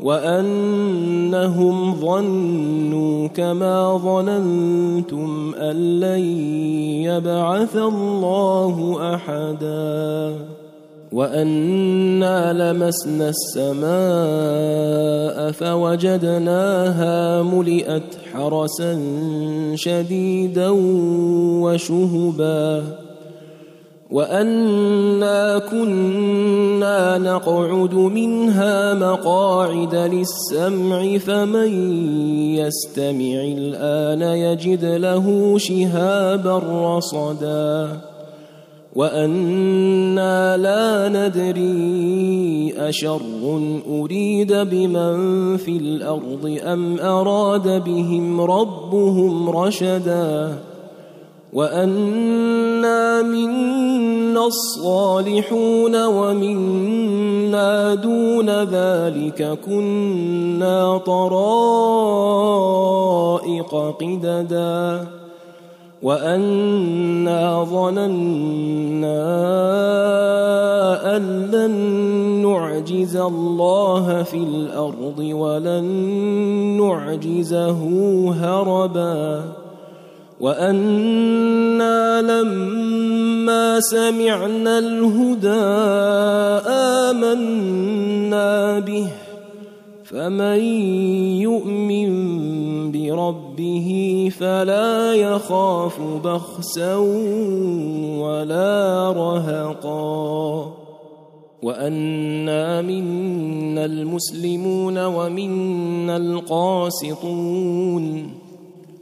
وأنهم ظنوا كما ظننتم أن لن يبعث الله أحدا وأنا لمسنا السماء فوجدناها ملئت حرسا شديدا وشهبا وانا كنا نقعد منها مقاعد للسمع فمن يستمع الان يجد له شهابا رصدا وأنا لا ندري اشر اريد بمن في الأرض ام اراد بهم ربهم رشدا وانا منا الصالحون ومنا دون ذلك كنا طرائق قددا وانا ظننا ان لن نعجز الله في الأرض ولن نعجزه هربا وأنا لما سمعنا الهدى آمنا به فمن يؤمن بربه فلا يخاف بخسا ولا رهقا. وأنا منا المسلمون ومنا القاسطون.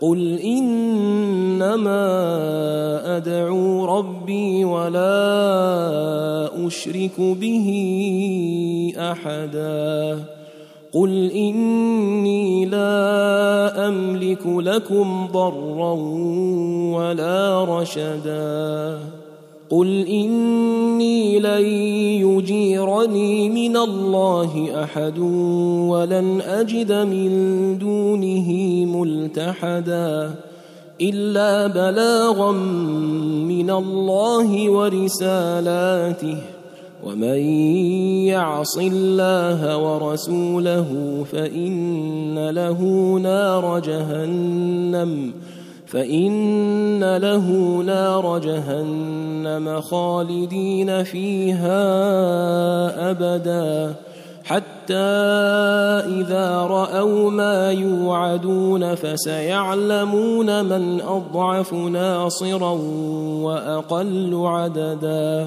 قل انما ادعو ربي ولا اشرك به احدا قل اني لا املك لكم ضرا ولا رشدا قل اني لن يجيرني من الله احد ولن اجد من دونه ملتحدا الا بلاغا من الله ورسالاته ومن يعص الله ورسوله فان له نار جهنم فإن له نار جهنم خالدين فيها أبدا حتى إذا رأوا ما يوعدون فسيعلمون من أضعف ناصرا وأقل عددا